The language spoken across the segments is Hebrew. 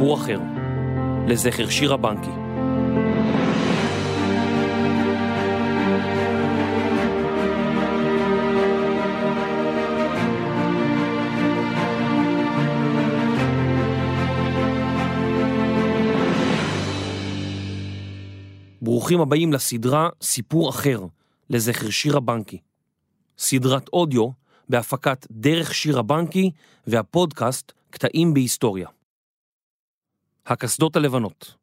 סיפור אחר, לזכר שירה בנקי. ברוכים הבאים לסדרה סיפור אחר, לזכר שירה בנקי. סדרת אודיו בהפקת דרך שירה בנקי והפודקאסט קטעים בהיסטוריה. הקסדות הלבנות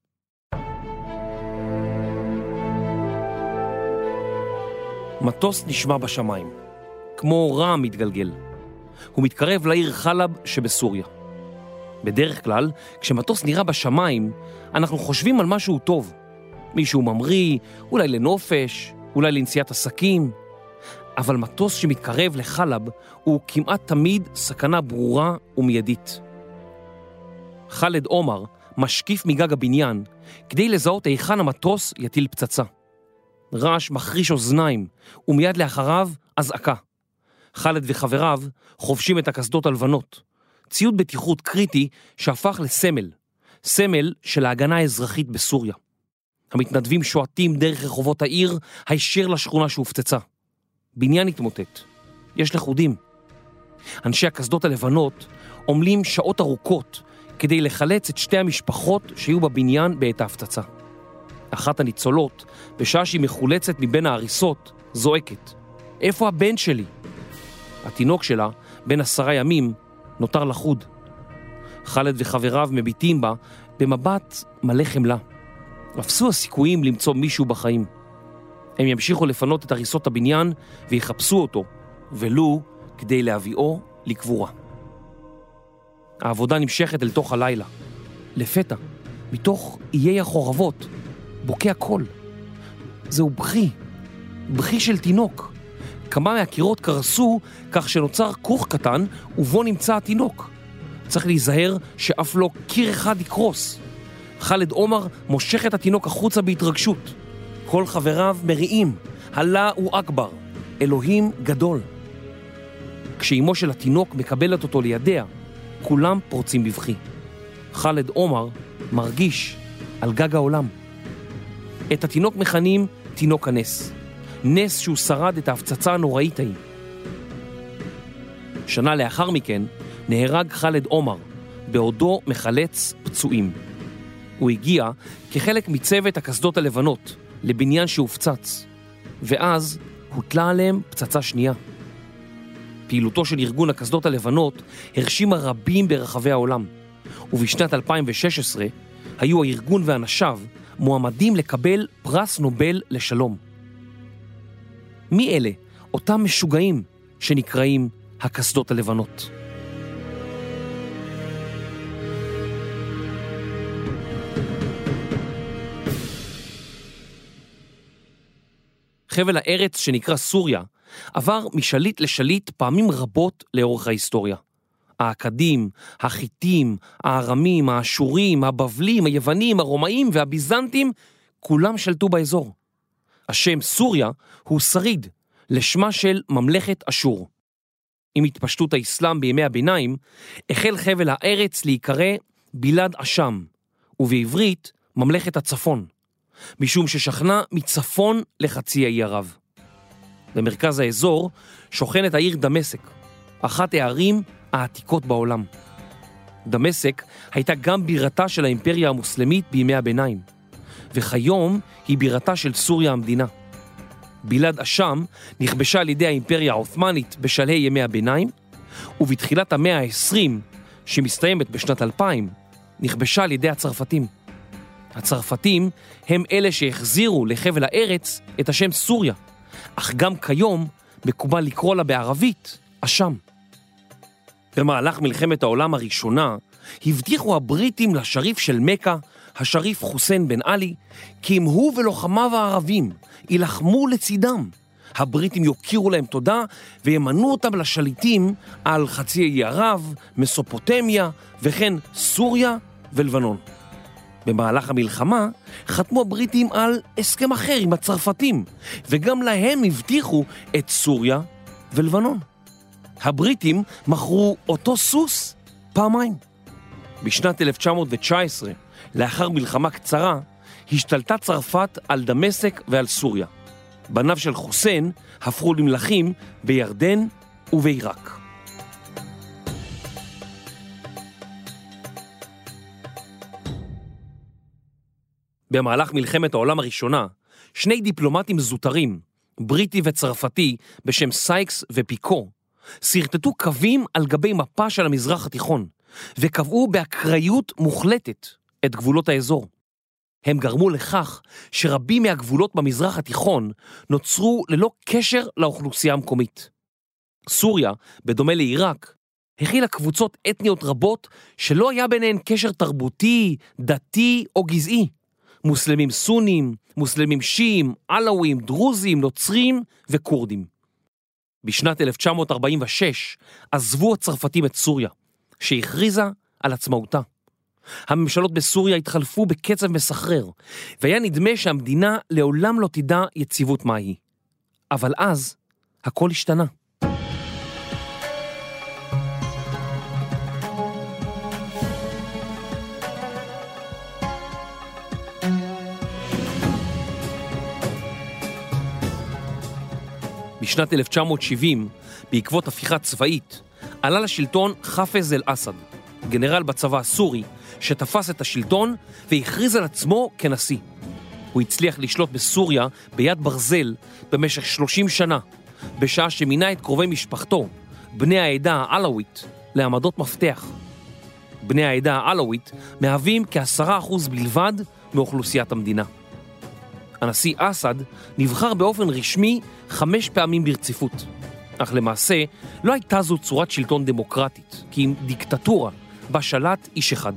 מטוס נשמע בשמיים, כמו רעם מתגלגל. הוא מתקרב לעיר חלב שבסוריה. בדרך כלל, כשמטוס נראה בשמיים, אנחנו חושבים על משהו טוב. מישהו ממריא, אולי לנופש, אולי לנסיעת עסקים. אבל מטוס שמתקרב לחלב הוא כמעט תמיד סכנה ברורה ומיידית. חאלד עומר משקיף מגג הבניין כדי לזהות היכן המטוס יטיל פצצה. רעש מחריש אוזניים, ומיד לאחריו אזעקה. חאלד וחבריו חובשים את הקסדות הלבנות, ציוד בטיחות קריטי שהפך לסמל, סמל של ההגנה האזרחית בסוריה. המתנדבים שועטים דרך רחובות העיר הישר לשכונה שהופצצה. בניין התמוטט. יש לכודים. אנשי הקסדות הלבנות עמלים שעות ארוכות כדי לחלץ את שתי המשפחות שהיו בבניין בעת ההפצצה. אחת הניצולות, בשעה שהיא מחולצת מבין ההריסות, זועקת: איפה הבן שלי? התינוק שלה, בן עשרה ימים, נותר לחוד. ח'אלד וחבריו מביטים בה במבט מלא חמלה. אפסו הסיכויים למצוא מישהו בחיים. הם ימשיכו לפנות את הריסות הבניין ויחפשו אותו, ולו כדי להביאו לקבורה. העבודה נמשכת אל תוך הלילה. לפתע, מתוך איי החורבות, בוקע קול. זהו בכי, בכי של תינוק. כמה מהקירות קרסו כך שנוצר כוך קטן ובו נמצא התינוק. צריך להיזהר שאף לא קיר אחד יקרוס. ח'אלד עומר מושך את התינוק החוצה בהתרגשות. כל חבריו מריעים, הלא הוא אכבר, אלוהים גדול. כשאימו של התינוק מקבלת אותו לידיה, כולם פורצים בבכי. ח'אלד עומר מרגיש על גג העולם. את התינוק מכנים תינוק הנס. נס שהוא שרד את ההפצצה הנוראית ההיא. שנה לאחר מכן נהרג ח'אלד עומר, בעודו מחלץ פצועים. הוא הגיע כחלק מצוות הקסדות הלבנות לבניין שהופצץ, ואז הוטלה עליהם פצצה שנייה. פעילותו של ארגון הקסדות הלבנות הרשימה רבים ברחבי העולם, ובשנת 2016 היו הארגון ואנשיו מועמדים לקבל פרס נובל לשלום. מי אלה אותם משוגעים שנקראים הקסדות הלבנות? חבל הארץ שנקרא סוריה עבר משליט לשליט פעמים רבות לאורך ההיסטוריה. האכדים, החיטים, הארמים, האשורים, הבבלים, היוונים, הרומאים והביזנטים, כולם שלטו באזור. השם סוריה הוא שריד, לשמה של ממלכת אשור. עם התפשטות האסלאם בימי הביניים, החל חבל הארץ להיקרא בלעד אשם, ובעברית ממלכת הצפון. משום ששכנה מצפון לחצי האי ערב. במרכז האזור שוכנת העיר דמשק, אחת הערים העתיקות בעולם. דמשק הייתה גם בירתה של האימפריה המוסלמית בימי הביניים, וכיום היא בירתה של סוריה המדינה. בלעד אשם נכבשה על ידי האימפריה העות'מאנית בשלהי ימי הביניים, ובתחילת המאה ה-20, שמסתיימת בשנת 2000, נכבשה על ידי הצרפתים. הצרפתים הם אלה שהחזירו לחבל הארץ את השם סוריה, אך גם כיום מקובל לקרוא לה בערבית אשם. במהלך מלחמת העולם הראשונה הבטיחו הבריטים לשריף של מכה, השריף חוסיין בן עלי, כי אם הוא ולוחמיו הערבים יילחמו לצידם, הבריטים יוקירו להם תודה וימנו אותם לשליטים על חצי האי ערב, מסופוטמיה וכן סוריה ולבנון. במהלך המלחמה חתמו הבריטים על הסכם אחר עם הצרפתים, וגם להם הבטיחו את סוריה ולבנון. הבריטים מכרו אותו סוס פעמיים. בשנת 1919, לאחר מלחמה קצרה, השתלטה צרפת על דמשק ועל סוריה. בניו של חוסיין הפכו למלכים בירדן ובעיראק. במהלך מלחמת העולם הראשונה, שני דיפלומטים זוטרים, בריטי וצרפתי, בשם סייקס ופיקו, שרטטו קווים על גבי מפה של המזרח התיכון, וקבעו באקראיות מוחלטת את גבולות האזור. הם גרמו לכך שרבים מהגבולות במזרח התיכון נוצרו ללא קשר לאוכלוסייה המקומית. סוריה, בדומה לעיראק, הכילה קבוצות אתניות רבות שלא היה ביניהן קשר תרבותי, דתי או גזעי. מוסלמים סונים, מוסלמים שיעים, עלאווים, דרוזים, נוצרים וכורדים. בשנת 1946 עזבו הצרפתים את סוריה, שהכריזה על עצמאותה. הממשלות בסוריה התחלפו בקצב מסחרר, והיה נדמה שהמדינה לעולם לא תדע יציבות מהי. אבל אז, הכל השתנה. בשנת 1970, בעקבות הפיכה צבאית, עלה לשלטון חאפז אל-אסד, גנרל בצבא הסורי, שתפס את השלטון והכריז על עצמו כנשיא. הוא הצליח לשלוט בסוריה ביד ברזל במשך 30 שנה, בשעה שמינה את קרובי משפחתו, בני העדה העלאווית, לעמדות מפתח. בני העדה העלאווית מהווים כעשרה אחוז בלבד מאוכלוסיית המדינה. הנשיא אסד נבחר באופן רשמי חמש פעמים ברציפות, אך למעשה לא הייתה זו צורת שלטון דמוקרטית, כי אם דיקטטורה בה שלט איש אחד.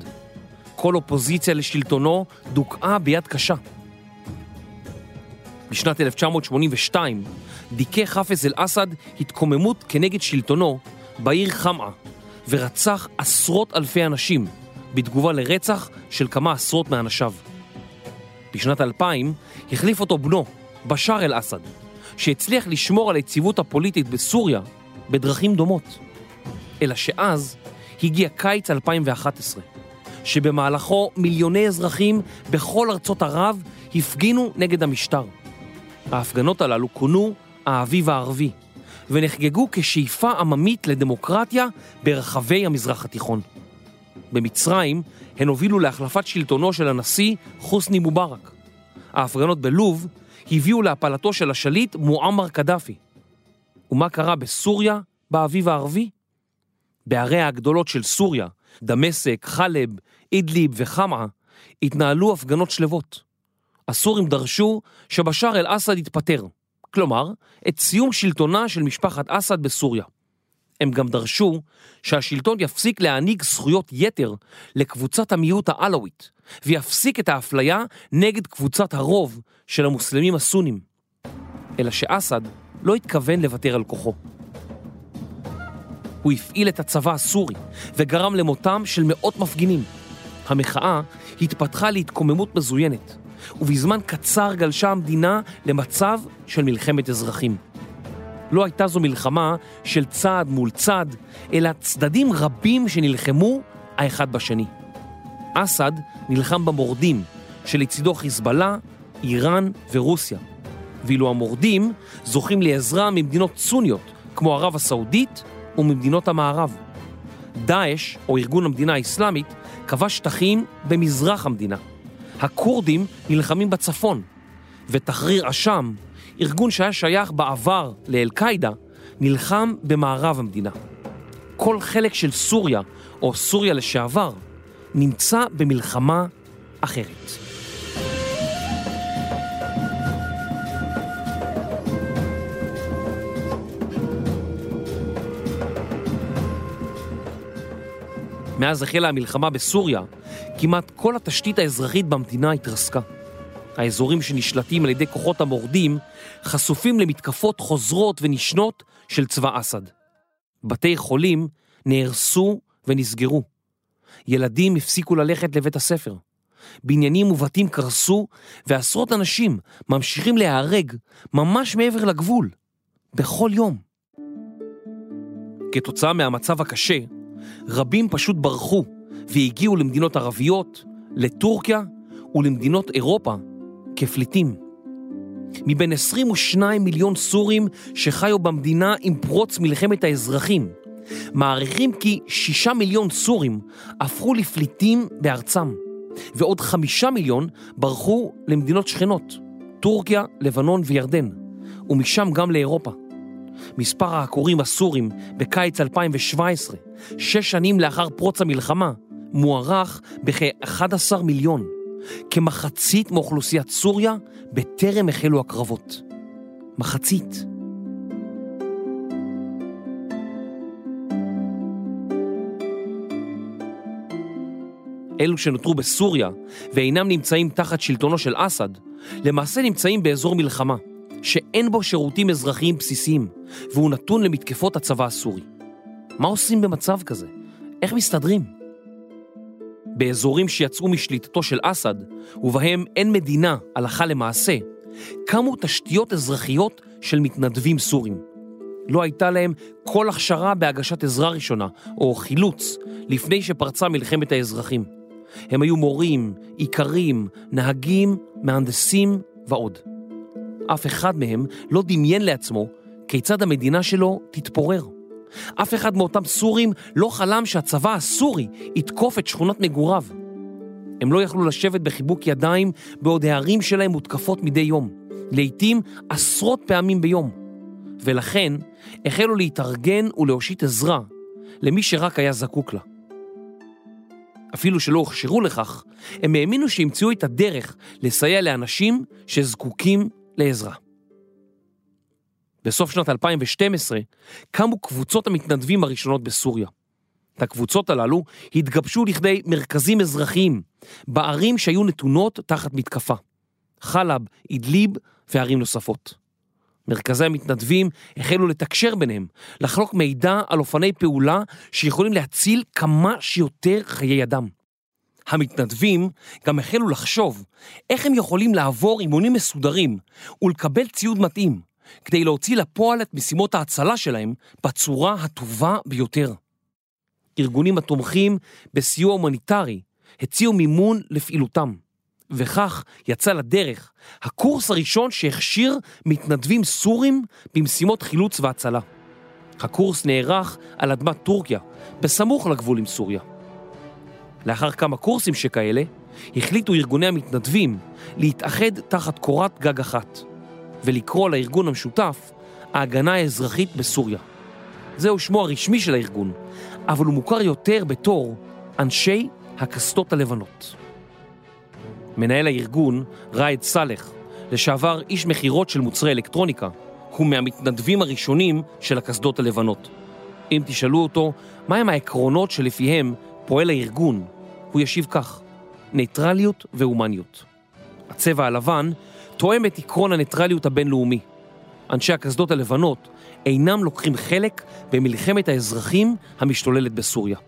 כל אופוזיציה לשלטונו דוכאה ביד קשה. בשנת 1982 דיכא חאפז אל-אסד התקוממות כנגד שלטונו בעיר חמאה ורצח עשרות אלפי אנשים בתגובה לרצח של כמה עשרות מאנשיו. בשנת 2000 החליף אותו בנו, בשאר אל-אסד, שהצליח לשמור על היציבות הפוליטית בסוריה בדרכים דומות. אלא שאז הגיע קיץ 2011, שבמהלכו מיליוני אזרחים בכל ארצות ערב הפגינו נגד המשטר. ההפגנות הללו כונו האביב הערבי, ונחגגו כשאיפה עממית לדמוקרטיה ברחבי המזרח התיכון. במצרים הן הובילו להחלפת שלטונו של הנשיא חוסני מובארק. ההפגנות בלוב הביאו להפלתו של השליט מועמר קדאפי. ומה קרה בסוריה באביב הערבי? בערי הגדולות של סוריה, דמשק, חלב, אידליב וחמאה, התנהלו הפגנות שלוות. הסורים דרשו שבשאר אל-אסד יתפטר, כלומר, את סיום שלטונה של משפחת אסד בסוריה. הם גם דרשו שהשלטון יפסיק להעניק זכויות יתר לקבוצת המיעוט העלווית, ויפסיק את האפליה נגד קבוצת הרוב של המוסלמים הסונים. אלא שאסד לא התכוון לוותר על כוחו. הוא הפעיל את הצבא הסורי וגרם למותם של מאות מפגינים. המחאה התפתחה להתקוממות מזוינת, ובזמן קצר גלשה המדינה למצב של מלחמת אזרחים. לא הייתה זו מלחמה של צד מול צד, אלא צדדים רבים שנלחמו האחד בשני. אסד נלחם במורדים, שלצידו חיזבאללה, איראן ורוסיה. ואילו המורדים זוכים לעזרה ממדינות סוניות, כמו ערב הסעודית וממדינות המערב. דאעש, או ארגון המדינה האסלאמית, כבש שטחים במזרח המדינה. הכורדים נלחמים בצפון, ותחריר אשם, ארגון שהיה שייך בעבר לאל-קאעידה, נלחם במערב המדינה. כל חלק של סוריה, או סוריה לשעבר, נמצא במלחמה אחרת. מאז החלה המלחמה בסוריה, כמעט כל התשתית האזרחית במדינה התרסקה. האזורים שנשלטים על ידי כוחות המורדים חשופים למתקפות חוזרות ונשנות של צבא אסד. בתי חולים נהרסו ונסגרו. ילדים הפסיקו ללכת לבית הספר. בניינים ובתים קרסו, ועשרות אנשים ממשיכים להיהרג ממש מעבר לגבול, בכל יום. כתוצאה מהמצב הקשה, רבים פשוט ברחו והגיעו למדינות ערביות, לטורקיה ולמדינות אירופה כפליטים. מבין 22 מיליון סורים שחיו במדינה עם פרוץ מלחמת האזרחים, מעריכים כי 6 מיליון סורים הפכו לפליטים בארצם, ועוד 5 מיליון ברחו למדינות שכנות, טורקיה, לבנון וירדן, ומשם גם לאירופה. מספר העקורים הסורים בקיץ 2017, שש שנים לאחר פרוץ המלחמה, מוערך בכ-11 מיליון, כמחצית מאוכלוסיית סוריה בטרם החלו הקרבות. מחצית. אלו שנותרו בסוריה ואינם נמצאים תחת שלטונו של אסד, למעשה נמצאים באזור מלחמה, שאין בו שירותים אזרחיים בסיסיים, והוא נתון למתקפות הצבא הסורי. מה עושים במצב כזה? איך מסתדרים? באזורים שיצאו משליטתו של אסד, ובהם אין מדינה הלכה למעשה, קמו תשתיות אזרחיות של מתנדבים סורים. לא הייתה להם כל הכשרה בהגשת עזרה ראשונה או חילוץ לפני שפרצה מלחמת האזרחים. הם היו מורים, איכרים, נהגים, מהנדסים ועוד. אף אחד מהם לא דמיין לעצמו כיצד המדינה שלו תתפורר. אף אחד מאותם סורים לא חלם שהצבא הסורי יתקוף את שכונות מגוריו. הם לא יכלו לשבת בחיבוק ידיים בעוד הערים שלהם מותקפות מדי יום, לעתים עשרות פעמים ביום. ולכן החלו להתארגן ולהושיט עזרה למי שרק היה זקוק לה. אפילו שלא הוכשרו לכך, הם האמינו שימצאו את הדרך לסייע לאנשים שזקוקים לעזרה. בסוף שנת 2012 קמו קבוצות המתנדבים הראשונות בסוריה. את הקבוצות הללו התגבשו לכדי מרכזים אזרחיים בערים שהיו נתונות תחת מתקפה. חלב, אידליב וערים נוספות. מרכזי המתנדבים החלו לתקשר ביניהם, לחלוק מידע על אופני פעולה שיכולים להציל כמה שיותר חיי אדם. המתנדבים גם החלו לחשוב איך הם יכולים לעבור אימונים מסודרים ולקבל ציוד מתאים, כדי להוציא לפועל את משימות ההצלה שלהם בצורה הטובה ביותר. ארגונים התומכים בסיוע הומניטרי הציעו מימון לפעילותם, וכך יצא לדרך הקורס הראשון שהכשיר מתנדבים סורים במשימות חילוץ והצלה. הקורס נערך על אדמת טורקיה, בסמוך לגבול עם סוריה. לאחר כמה קורסים שכאלה, החליטו ארגוני המתנדבים להתאחד תחת קורת גג אחת. ולקרוא לארגון המשותף ההגנה האזרחית בסוריה. זהו שמו הרשמי של הארגון, אבל הוא מוכר יותר בתור אנשי הקסדות הלבנות. מנהל הארגון, ראאד סאלח, לשעבר איש מכירות של מוצרי אלקטרוניקה, הוא מהמתנדבים הראשונים של הקסדות הלבנות. אם תשאלו אותו מהם העקרונות שלפיהם פועל הארגון, הוא ישיב כך, ניטרליות והומניות. הצבע הלבן תואם את עקרון הניטרליות הבינלאומי. אנשי הקסדות הלבנות אינם לוקחים חלק במלחמת האזרחים המשתוללת בסוריה.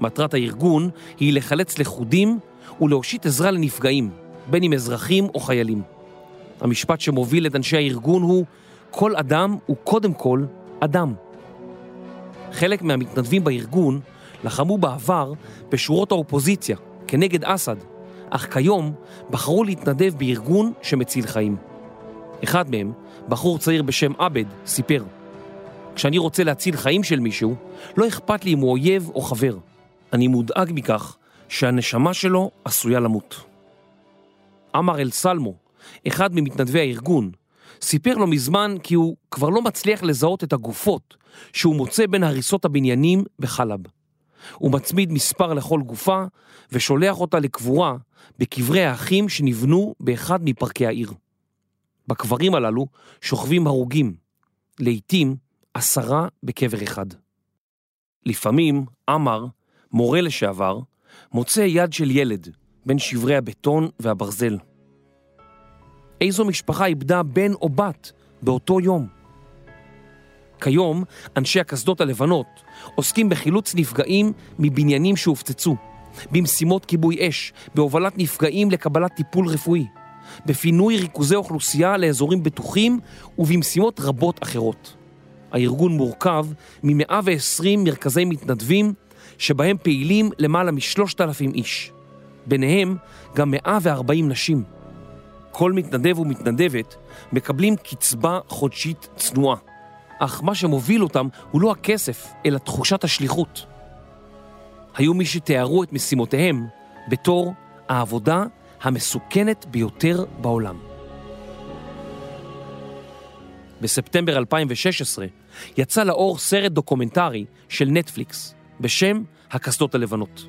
מטרת הארגון היא לחלץ לכודים ולהושיט עזרה לנפגעים, בין אם אזרחים או חיילים. המשפט שמוביל את אנשי הארגון הוא כל אדם הוא קודם כל אדם. חלק מהמתנדבים בארגון לחמו בעבר בשורות האופוזיציה כנגד אסד, אך כיום בחרו להתנדב בארגון שמציל חיים. אחד מהם, בחור צעיר בשם עבד, סיפר: כשאני רוצה להציל חיים של מישהו, לא אכפת לי אם הוא אויב או חבר. אני מודאג מכך שהנשמה שלו עשויה למות. עמר אל סלמו, אחד ממתנדבי הארגון, סיפר לו מזמן כי הוא כבר לא מצליח לזהות את הגופות שהוא מוצא בין הריסות הבניינים בחלב. הוא מצמיד מספר לכל גופה ושולח אותה לקבורה בקברי האחים שנבנו באחד מפרקי העיר. בקברים הללו שוכבים הרוגים, לעתים עשרה בקבר אחד. לפעמים עמר, מורה לשעבר, מוצא יד של ילד בין שברי הבטון והברזל. איזו משפחה איבדה בן או בת באותו יום? כיום, אנשי הקסדות הלבנות עוסקים בחילוץ נפגעים מבניינים שהופצצו, במשימות כיבוי אש, בהובלת נפגעים לקבלת טיפול רפואי, בפינוי ריכוזי אוכלוסייה לאזורים בטוחים ובמשימות רבות אחרות. הארגון מורכב מ-120 מרכזי מתנדבים שבהם פעילים למעלה משלושת אלפים איש. ביניהם גם 140 נשים. כל מתנדב ומתנדבת מקבלים קצבה חודשית צנועה, אך מה שמוביל אותם הוא לא הכסף, אלא תחושת השליחות. היו מי שתיארו את משימותיהם בתור העבודה המסוכנת ביותר בעולם. בספטמבר 2016 יצא לאור סרט דוקומנטרי של נטפליקס בשם הקסדות הלבנות.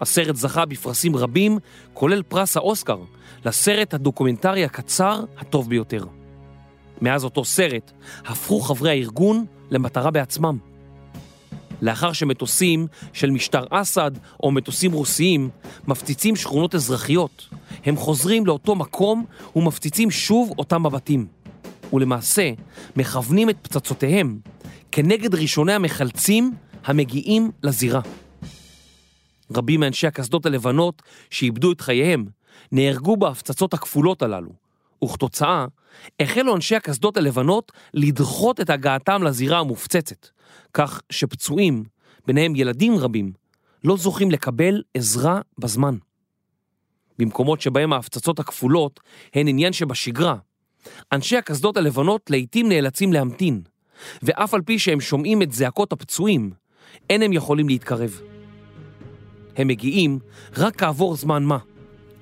הסרט זכה בפרסים רבים, כולל פרס האוסקר, לסרט הדוקומנטרי הקצר הטוב ביותר. מאז אותו סרט הפכו חברי הארגון למטרה בעצמם. לאחר שמטוסים של משטר אסד או מטוסים רוסיים מפציצים שכונות אזרחיות, הם חוזרים לאותו מקום ומפציצים שוב אותם בבתים. ולמעשה מכוונים את פצצותיהם כנגד ראשוני המחלצים המגיעים לזירה. רבים מאנשי הקסדות הלבנות שאיבדו את חייהם נהרגו בהפצצות הכפולות הללו, וכתוצאה החלו אנשי הקסדות הלבנות לדחות את הגעתם לזירה המופצצת, כך שפצועים, ביניהם ילדים רבים, לא זוכים לקבל עזרה בזמן. במקומות שבהם ההפצצות הכפולות הן עניין שבשגרה, אנשי הקסדות הלבנות לעיתים נאלצים להמתין, ואף על פי שהם שומעים את זעקות הפצועים, אין הם יכולים להתקרב. הם מגיעים רק כעבור זמן מה,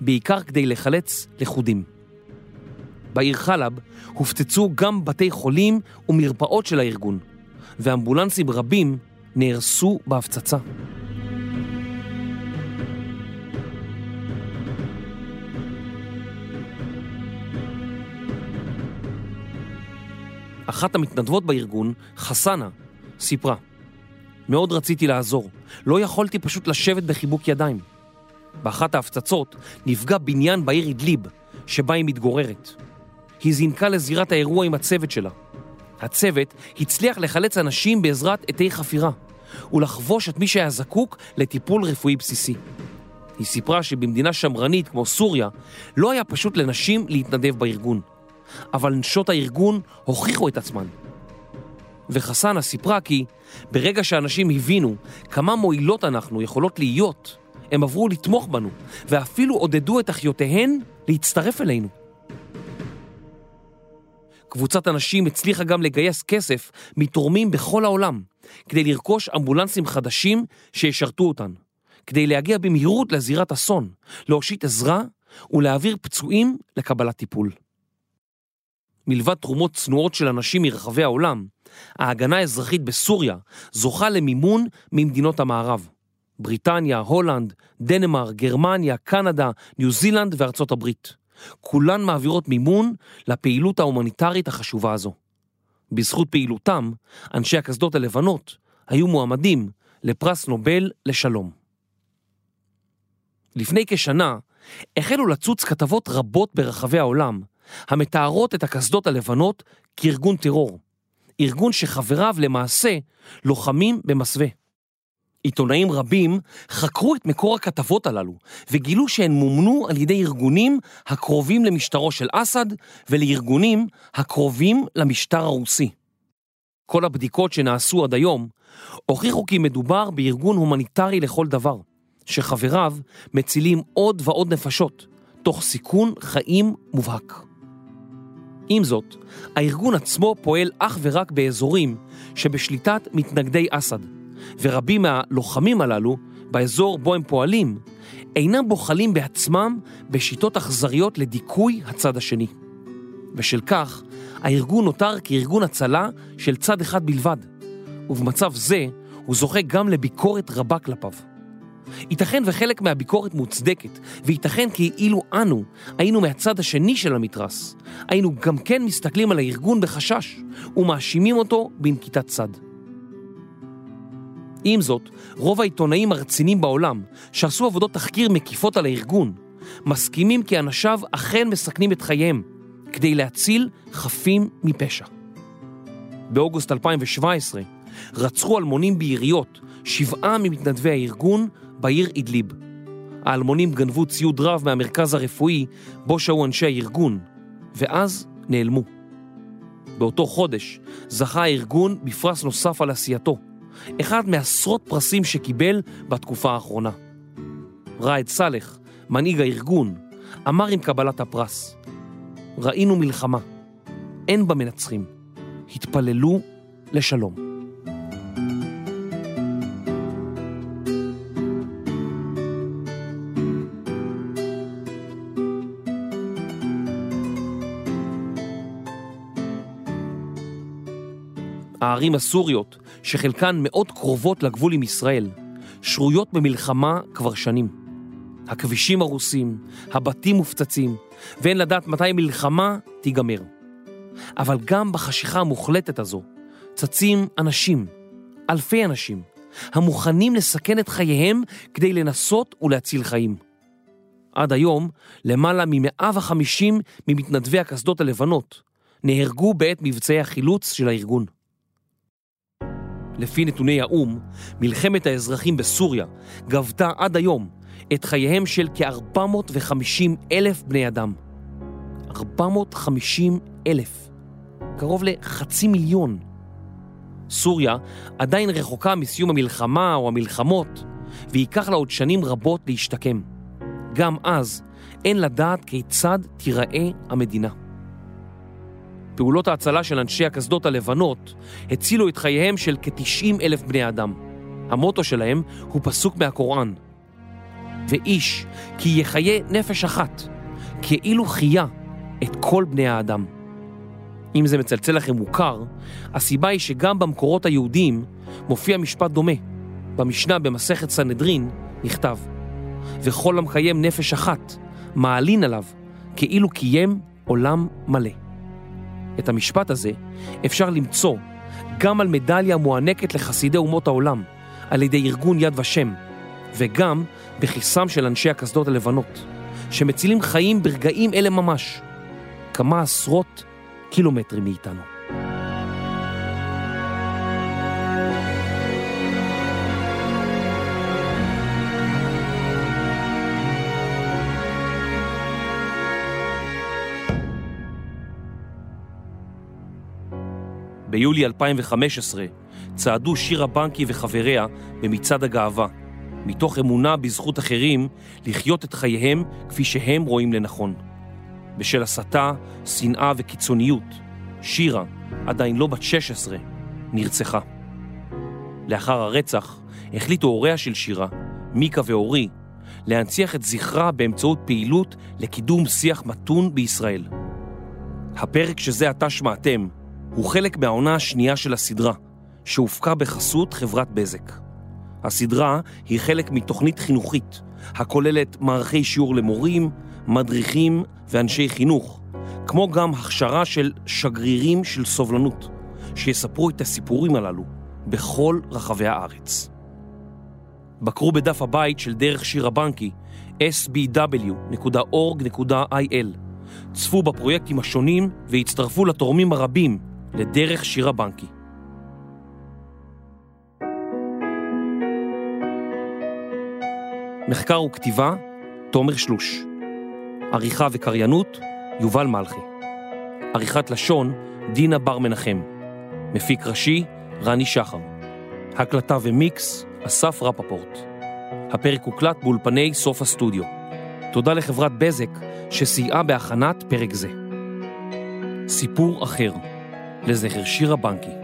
בעיקר כדי לחלץ לכודים. בעיר חלב הופצצו גם בתי חולים ומרפאות של הארגון, ואמבולנסים רבים נהרסו בהפצצה. אחת המתנדבות בארגון, חסנה, סיפרה: מאוד רציתי לעזור, לא יכולתי פשוט לשבת בחיבוק ידיים. באחת ההפצצות נפגע בניין בעיר אידליב, שבה היא מתגוררת. היא זינקה לזירת האירוע עם הצוות שלה. הצוות הצליח לחלץ אנשים בעזרת עטי חפירה, ולחבוש את מי שהיה זקוק לטיפול רפואי בסיסי. היא סיפרה שבמדינה שמרנית כמו סוריה, לא היה פשוט לנשים להתנדב בארגון. אבל נשות הארגון הוכיחו את עצמן. וחסנה סיפרה כי ברגע שאנשים הבינו כמה מועילות אנחנו יכולות להיות, הם עברו לתמוך בנו, ואפילו עודדו את אחיותיהן להצטרף אלינו. קבוצת אנשים הצליחה גם לגייס כסף מתורמים בכל העולם, כדי לרכוש אמבולנסים חדשים שישרתו אותן, כדי להגיע במהירות לזירת אסון, להושיט עזרה ולהעביר פצועים לקבלת טיפול. מלבד תרומות צנועות של אנשים מרחבי העולם, ההגנה האזרחית בסוריה זוכה למימון ממדינות המערב. בריטניה, הולנד, דנמרק, גרמניה, קנדה, ניו זילנד וארצות הברית. כולן מעבירות מימון לפעילות ההומניטרית החשובה הזו. בזכות פעילותם, אנשי הקסדות הלבנות היו מועמדים לפרס נובל לשלום. לפני כשנה החלו לצוץ כתבות רבות ברחבי העולם המתארות את הקסדות הלבנות כארגון טרור, ארגון שחבריו למעשה לוחמים במסווה. עיתונאים רבים חקרו את מקור הכתבות הללו וגילו שהן מומנו על ידי ארגונים הקרובים למשטרו של אסד ולארגונים הקרובים למשטר הרוסי. כל הבדיקות שנעשו עד היום הוכיחו כי מדובר בארגון הומניטרי לכל דבר, שחבריו מצילים עוד ועוד נפשות, תוך סיכון חיים מובהק. עם זאת, הארגון עצמו פועל אך ורק באזורים שבשליטת מתנגדי אסד, ורבים מהלוחמים הללו, באזור בו הם פועלים, אינם בוחלים בעצמם בשיטות אכזריות לדיכוי הצד השני. בשל כך, הארגון נותר כארגון הצלה של צד אחד בלבד, ובמצב זה הוא זוכה גם לביקורת רבה כלפיו. ייתכן וחלק מהביקורת מוצדקת, וייתכן כי אילו אנו היינו מהצד השני של המתרס, היינו גם כן מסתכלים על הארגון בחשש ומאשימים אותו בנקיטת צד. עם זאת, רוב העיתונאים הרציניים בעולם, שעשו עבודות תחקיר מקיפות על הארגון, מסכימים כי אנשיו אכן מסכנים את חייהם כדי להציל חפים מפשע. באוגוסט 2017 רצחו אלמונים ביריות שבעה ממתנדבי הארגון בעיר אידליב. האלמונים גנבו ציוד רב מהמרכז הרפואי בו שהו אנשי הארגון, ואז נעלמו. באותו חודש זכה הארגון בפרס נוסף על עשייתו, אחד מעשרות פרסים שקיבל בתקופה האחרונה. ראאד סאלח, מנהיג הארגון, אמר עם קבלת הפרס, ראינו מלחמה, אין בה מנצחים, התפללו לשלום. הערים הסוריות, שחלקן מאוד קרובות לגבול עם ישראל, שרויות במלחמה כבר שנים. הכבישים הרוסים, הבתים מופצצים, ואין לדעת מתי מלחמה תיגמר. אבל גם בחשיכה המוחלטת הזו צצים אנשים, אלפי אנשים, המוכנים לסכן את חייהם כדי לנסות ולהציל חיים. עד היום, למעלה מ-150 ממתנדבי הקסדות הלבנות נהרגו בעת מבצעי החילוץ של הארגון. לפי נתוני האו"ם, מלחמת האזרחים בסוריה גבתה עד היום את חייהם של כ-450 אלף בני אדם. 450 אלף. קרוב לחצי מיליון. סוריה עדיין רחוקה מסיום המלחמה או המלחמות, וייקח לה עוד שנים רבות להשתקם. גם אז אין לדעת כיצד תיראה המדינה. פעולות ההצלה של אנשי הקסדות הלבנות הצילו את חייהם של כ-90 אלף בני אדם. המוטו שלהם הוא פסוק מהקוראן. ואיש כי יחיה נפש אחת, כאילו חיה את כל בני האדם. אם זה מצלצל לכם מוכר, הסיבה היא שגם במקורות היהודיים מופיע משפט דומה. במשנה במסכת סנהדרין נכתב, וכל המקיים נפש אחת, מעלין עליו, כאילו קיים עולם מלא. את המשפט הזה אפשר למצוא גם על מדליה מוענקת לחסידי אומות העולם על ידי ארגון יד ושם, וגם בכיסם של אנשי הקסדות הלבנות, שמצילים חיים ברגעים אלה ממש, כמה עשרות קילומטרים מאיתנו. ביולי 2015 צעדו שירה בנקי וחבריה במצעד הגאווה, מתוך אמונה בזכות אחרים לחיות את חייהם כפי שהם רואים לנכון. בשל הסתה, שנאה וקיצוניות, שירה, עדיין לא בת 16, נרצחה. לאחר הרצח החליטו הוריה של שירה, מיקה ואורי, להנציח את זכרה באמצעות פעילות לקידום שיח מתון בישראל. הפרק שזה עתה שמעתם הוא חלק מהעונה השנייה של הסדרה, שהופקה בחסות חברת בזק. הסדרה היא חלק מתוכנית חינוכית, הכוללת מערכי שיעור למורים, מדריכים ואנשי חינוך, כמו גם הכשרה של שגרירים של סובלנות, שיספרו את הסיפורים הללו בכל רחבי הארץ. בקרו בדף הבית של דרך שיר הבנקי, sbw.org.il, צפו בפרויקטים השונים והצטרפו לתורמים הרבים לדרך שיר הבנקי. מחקר וכתיבה, תומר שלוש. עריכה וקריינות, יובל מלכי. עריכת לשון, דינה בר מנחם. מפיק ראשי, רני שחר. הקלטה ומיקס, אסף רפפורט. הפרק הוקלט באולפני סוף הסטודיו. תודה לחברת בזק שסייעה בהכנת פרק זה. סיפור אחר לזכר שירה בנקי.